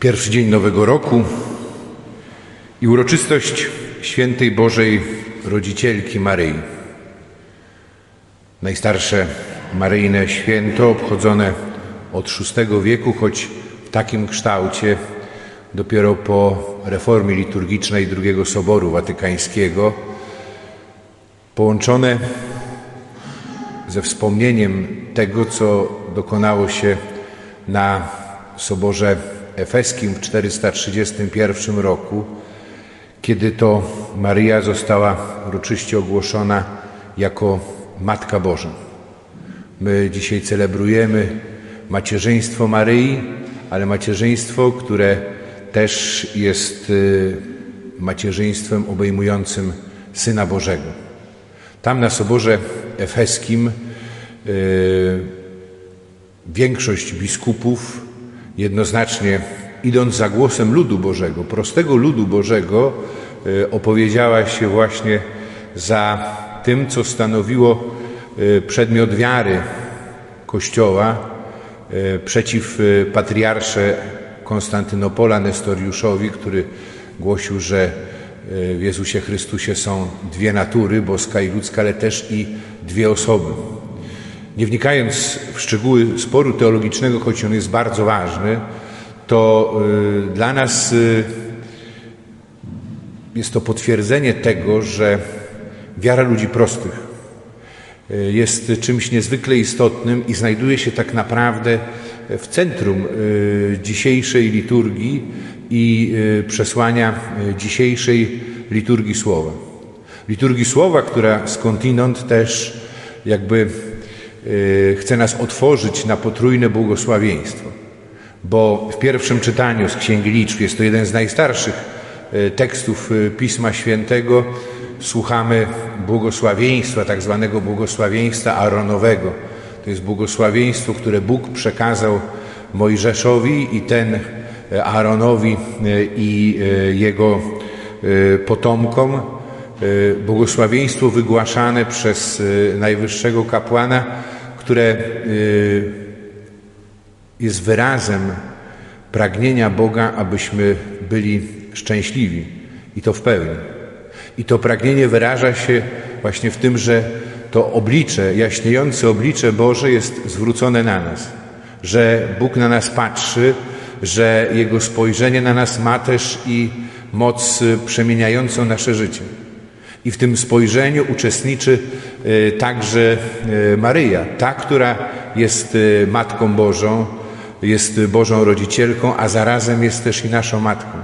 Pierwszy dzień Nowego Roku i uroczystość Świętej Bożej Rodzicielki Maryi. Najstarsze maryjne święto obchodzone od VI wieku, choć w takim kształcie dopiero po reformie liturgicznej II Soboru Watykańskiego, połączone ze wspomnieniem tego, co dokonało się na Soborze Efeskim w 431 roku, kiedy to Maryja została uroczyście ogłoszona jako Matka Boża. My dzisiaj celebrujemy macierzyństwo Maryi, ale macierzyństwo, które też jest y, macierzyństwem obejmującym Syna Bożego. Tam na Soborze Efeskim y, większość biskupów jednoznacznie idąc za głosem ludu Bożego, prostego ludu Bożego, y, opowiedziała się właśnie za tym, co stanowiło przedmiot wiary Kościoła przeciw patriarsze Konstantynopola Nestoriuszowi, który głosił, że e, w Jezusie Chrystusie są dwie natury, boska i ludzka, ale też i dwie osoby. Nie wnikając w szczegóły sporu teologicznego, choć on jest bardzo ważny, to e, dla nas e, jest to potwierdzenie tego, że wiara ludzi prostych jest czymś niezwykle istotnym i znajduje się tak naprawdę w centrum y, dzisiejszej liturgii i y, przesłania y, dzisiejszej liturgii Słowa. Liturgii Słowa, która skądinąd też jakby chce nas otworzyć na potrójne błogosławieństwo. Bo w pierwszym czytaniu z Księgi Liczb, jest to jeden z najstarszych tekstów Pisma Świętego, słuchamy błogosławieństwa, tak zwanego błogosławieństwa Aaronowego to jest błogosławieństwo, które Bóg przekazał Mojżeszowi i ten Aaronowi i jego potomkom. Błogosławieństwo wygłaszane przez najwyższego kapłana, które jest wyrazem pragnienia Boga, abyśmy byli szczęśliwi i to w pełni. I to pragnienie wyraża się właśnie w tym, że to oblicze, jaśniejące oblicze Boże jest zwrócone na nas, że Bóg na nas patrzy, że Jego spojrzenie na nas ma też i moc przemieniającą nasze życie. I w tym spojrzeniu uczestniczy e, także e, Maryja, ta, która jest e, Matką Bożą, jest Bożą rodzicielką, a zarazem jest też i naszą Matką.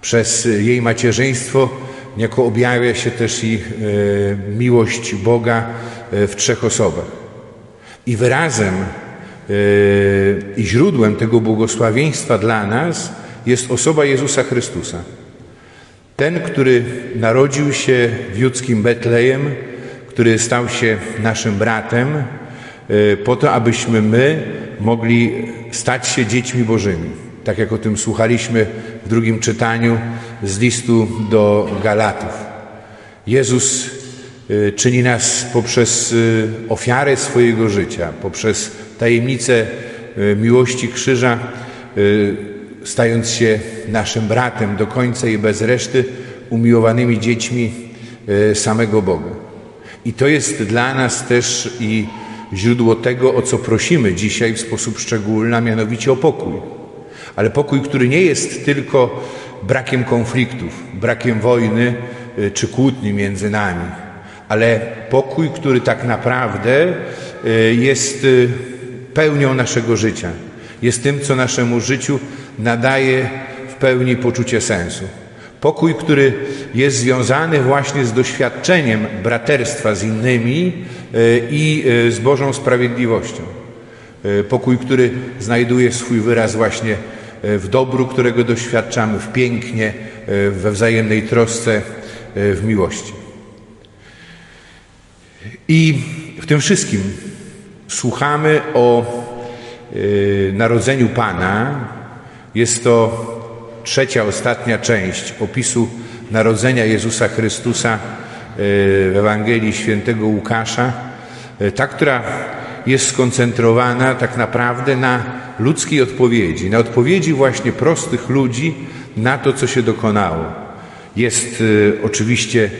Przez jej macierzyństwo Niejako objawia się też i miłość Boga w trzech osobach. I wyrazem i źródłem tego błogosławieństwa dla nas jest osoba Jezusa Chrystusa. Ten, który narodził się w judzkim Betlejem, który stał się naszym bratem, po to, abyśmy my mogli stać się dziećmi Bożymi tak jak o tym słuchaliśmy w drugim czytaniu z listu do Galatów. Jezus y, czyni nas poprzez y, ofiarę swojego życia, poprzez tajemnicę miłości krzyża, stając się naszym bratem do końca i bez reszty, umiłowanymi dziećmi samego Boga. I to jest dla nas też i źródło tego, o co prosimy dzisiaj w sposób szczególny, a mianowicie o pokój ale pokój, który nie jest tylko brakiem konfliktów, brakiem wojny y, czy kłótni między nami, ale pokój, który tak naprawdę y, jest pełnią naszego życia, jest tym, co naszemu życiu nadaje w pełni poczucie sensu. Pokój, który jest związany właśnie z doświadczeniem braterstwa z innymi i z Bożą sprawiedliwością. Pokój, który znajduje swój wyraz właśnie E, w dobru, którego doświadczamy, w pięknie, e, we wzajemnej trosce, e, w miłości. I w tym wszystkim słuchamy o narodzeniu Pana. Jest to trzecia, ostatnia część opisu narodzenia Jezusa Chrystusa w Ewangelii Świętego Łukasza, ta, która jest skoncentrowana tak naprawdę na ludzkiej odpowiedzi, na odpowiedzi właśnie prostych ludzi na to, co się dokonało. Jest y, oczywiście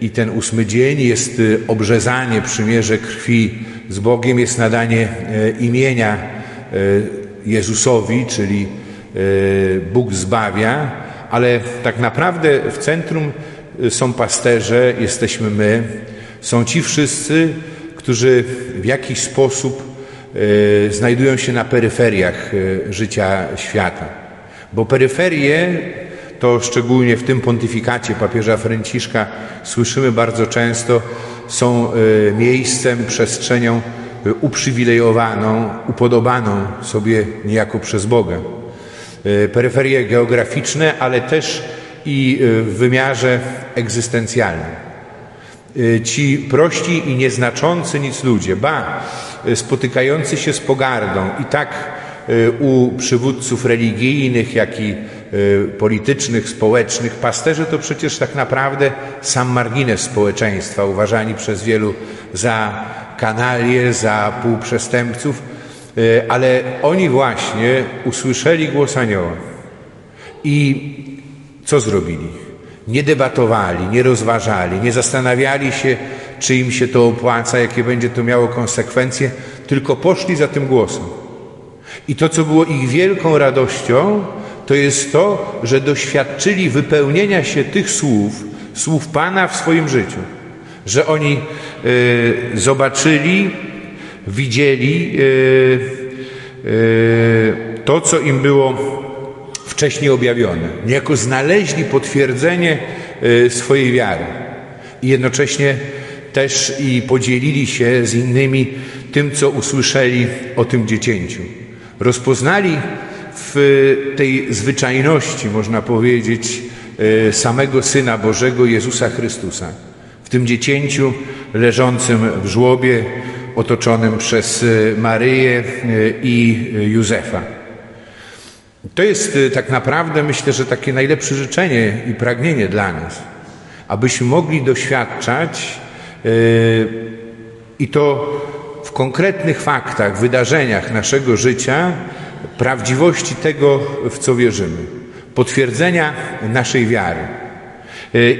i ten ósmy dzień, jest y, obrzezanie przymierze krwi z Bogiem, jest nadanie y, imienia Jezusowi, czyli Bóg zbawia, ale tak naprawdę w centrum są pasterze, jesteśmy my, są ci wszyscy, którzy w jakiś sposób e, znajdują się na peryferiach e, życia świata. Bo peryferie to szczególnie w tym pontyfikacie papieża Franciszka słyszymy bardzo często, są e, miejscem, przestrzenią uprzywilejowaną, upodobaną sobie niejako przez Boga. Peryferie geograficzne, ale też i w wymiarze egzystencjalnym. Ci prości i nieznaczący nic ludzie, ba, spotykający się z pogardą i tak u przywódców religijnych, jak i politycznych, społecznych, pasterze to przecież tak naprawdę sam margines społeczeństwa, uważani przez wielu za kanalie, za półprzestępców, ale oni właśnie usłyszeli głos anioła. I co zrobili? Nie debatowali, nie rozważali, nie zastanawiali się, czy im się to opłaca, jakie będzie to miało konsekwencje, tylko poszli za tym głosem. I to, co było ich wielką radością, to jest to, że doświadczyli wypełnienia się tych słów, słów Pana w swoim życiu. Że oni y, zobaczyli, widzieli y, y, to, co im było wcześniej objawione. Niejako znaleźli potwierdzenie swojej wiary. I jednocześnie też i podzielili się z innymi tym, co usłyszeli o tym dziecięciu. Rozpoznali w tej zwyczajności, można powiedzieć, samego Syna Bożego Jezusa Chrystusa. W tym dziecięciu leżącym w żłobie, otoczonym przez y, Maryję i Józefa. To jest y, tak naprawdę, myślę, że takie najlepsze życzenie i pragnienie dla nas, abyśmy mogli doświadczać i to w konkretnych faktach, wydarzeniach naszego życia, prawdziwości tego, w co wierzymy, potwierdzenia naszej wiary.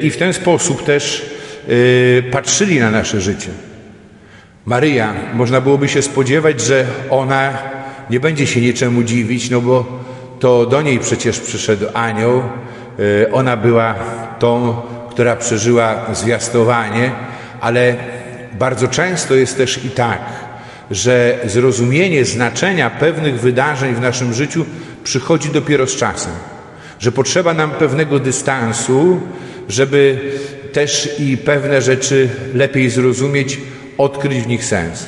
I w ten sposób też patrzyli na nasze życie. Maryja, można byłoby się spodziewać, że ona nie będzie się niczemu dziwić, no bo to do niej przecież przyszedł anioł. E, ona była tą, która przeżyła zwiastowanie, ale bardzo często jest też i tak, że zrozumienie znaczenia pewnych wydarzeń w naszym życiu przychodzi dopiero z czasem. Że potrzeba nam pewnego dystansu, żeby też i pewne rzeczy lepiej zrozumieć, odkryć w nich sens.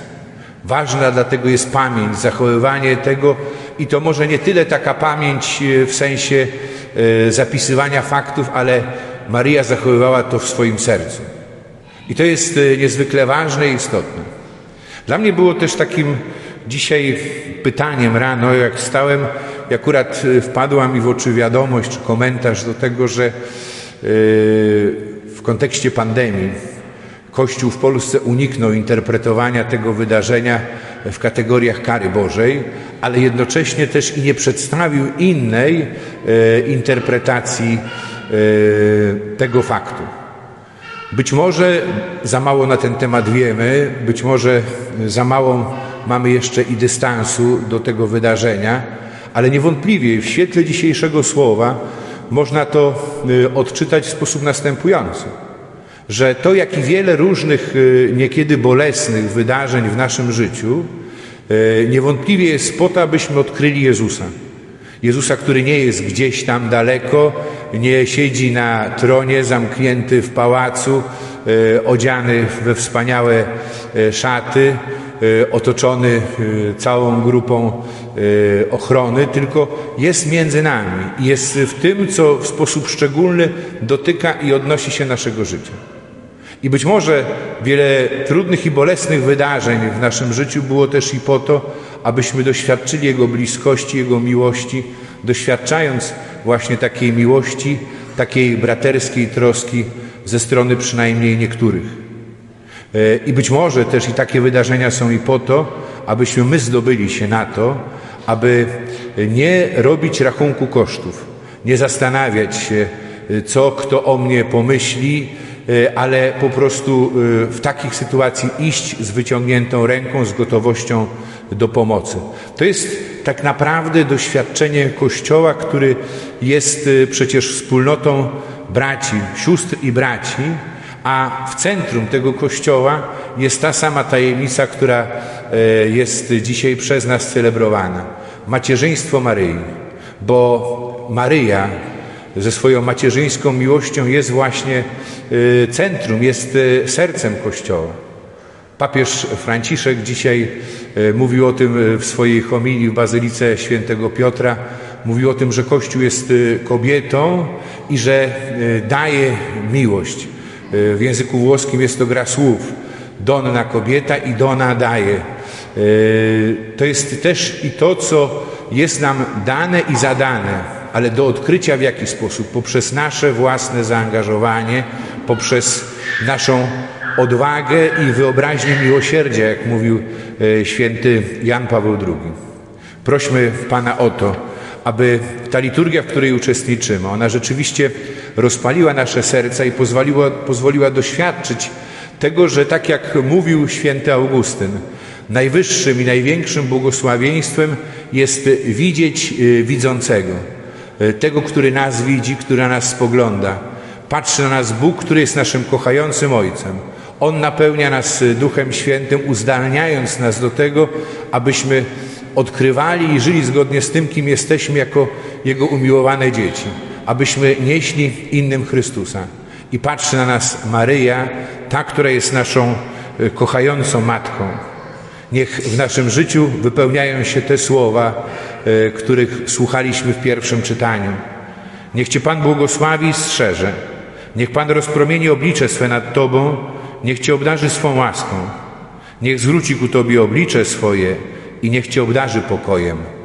Ważna dlatego jest pamięć, zachowywanie tego, i to może nie tyle taka pamięć e, w sensie e, zapisywania faktów, ale Maria zachowywała to w swoim sercu. I to jest e, niezwykle ważne i istotne. Dla mnie było też takim dzisiaj pytaniem rano, jak stałem, i akurat wpadła mi w oczy wiadomość czy komentarz do tego, że kontekście pandemii Kościół w Polsce uniknął interpretowania tego wydarzenia w kategoriach kary Bożej, ale jednocześnie też i nie przedstawił innej e, interpretacji e, tego faktu. Być może za mało na ten temat wiemy, być może za mało mamy jeszcze i dystansu do tego wydarzenia, ale niewątpliwie w świetle dzisiejszego słowa można to e, odczytać w sposób następujący że to, jak i wiele różnych, y, niekiedy bolesnych wydarzeń w naszym życiu, y, niewątpliwie jest po to, abyśmy odkryli Jezusa. Jezusa, który nie jest gdzieś tam daleko, nie siedzi na tronie zamknięty w pałacu, y, odziany we wspaniałe szaty, otoczony całą grupą ochrony, tylko jest między nami jest w tym, co w sposób szczególny dotyka i odnosi się naszego życia. I być może wiele trudnych i bolesnych wydarzeń w naszym życiu było też i po to, abyśmy doświadczyli Jego bliskości, Jego miłości, doświadczając właśnie takiej miłości, takiej braterskiej troski ze strony przynajmniej niektórych. E, I być może też i takie wydarzenia są i po to, abyśmy my zdobyli się na to, aby nie robić rachunku kosztów, nie zastanawiać się, co kto o mnie pomyśli, ale po prostu w takich sytuacji iść z wyciągniętą ręką, z gotowością do pomocy. To jest tak naprawdę doświadczenie Kościoła, który jest przecież wspólnotą braci, sióstr i braci, a w centrum tego Kościoła jest ta sama tajemnica, która e, jest dzisiaj przez nas celebrowana. Macierzyństwo Maryi, bo Maryja ze swoją macierzyńską miłością jest właśnie e, centrum, jest e, sercem Kościoła. Papież Franciszek dzisiaj mówił o tym w swojej homilii w Bazylice Świętego Piotra. Mówił o tym, że Kościół jest kobietą i że daje miłość. W języku włoskim jest to gra słów. Donna kobieta i dona daje. E, to jest też i to, co jest nam dane i zadane, ale do odkrycia w jaki sposób? Poprzez nasze własne zaangażowanie, poprzez naszą odwagę i wyobraźnię miłosierdzia, jak mówił e, święty Jan Paweł II. Prośmy Pana o to, aby ta liturgia, w której uczestniczymy, ona rzeczywiście rozpaliła nasze serca i pozwoliła, pozwoliła doświadczyć tego, że tak jak mówił święty Augustyn, najwyższym i największym błogosławieństwem jest widzieć y, widzącego, y, tego, który nas widzi, który na nas spogląda. Patrzy na nas Bóg, który jest naszym kochającym Ojcem. On napełnia nas Duchem Świętym, uzdalniając nas do tego, abyśmy odkrywali i żyli zgodnie z tym, kim jesteśmy jako Jego umiłowane dzieci, abyśmy nieśli innym Chrystusa. I patrzy na nas Maryja, ta, która jest naszą e, kochającą matką. Niech w naszym życiu wypełniają się te słowa, e, których słuchaliśmy w pierwszym czytaniu. Niech Cię Pan błogosławi i strzeże. Niech Pan rozpromieni oblicze swe nad Tobą, niech Cię obdarzy swą łaską. Niech zwróci ku Tobie oblicze swoje i niech Cię obdarzy pokojem.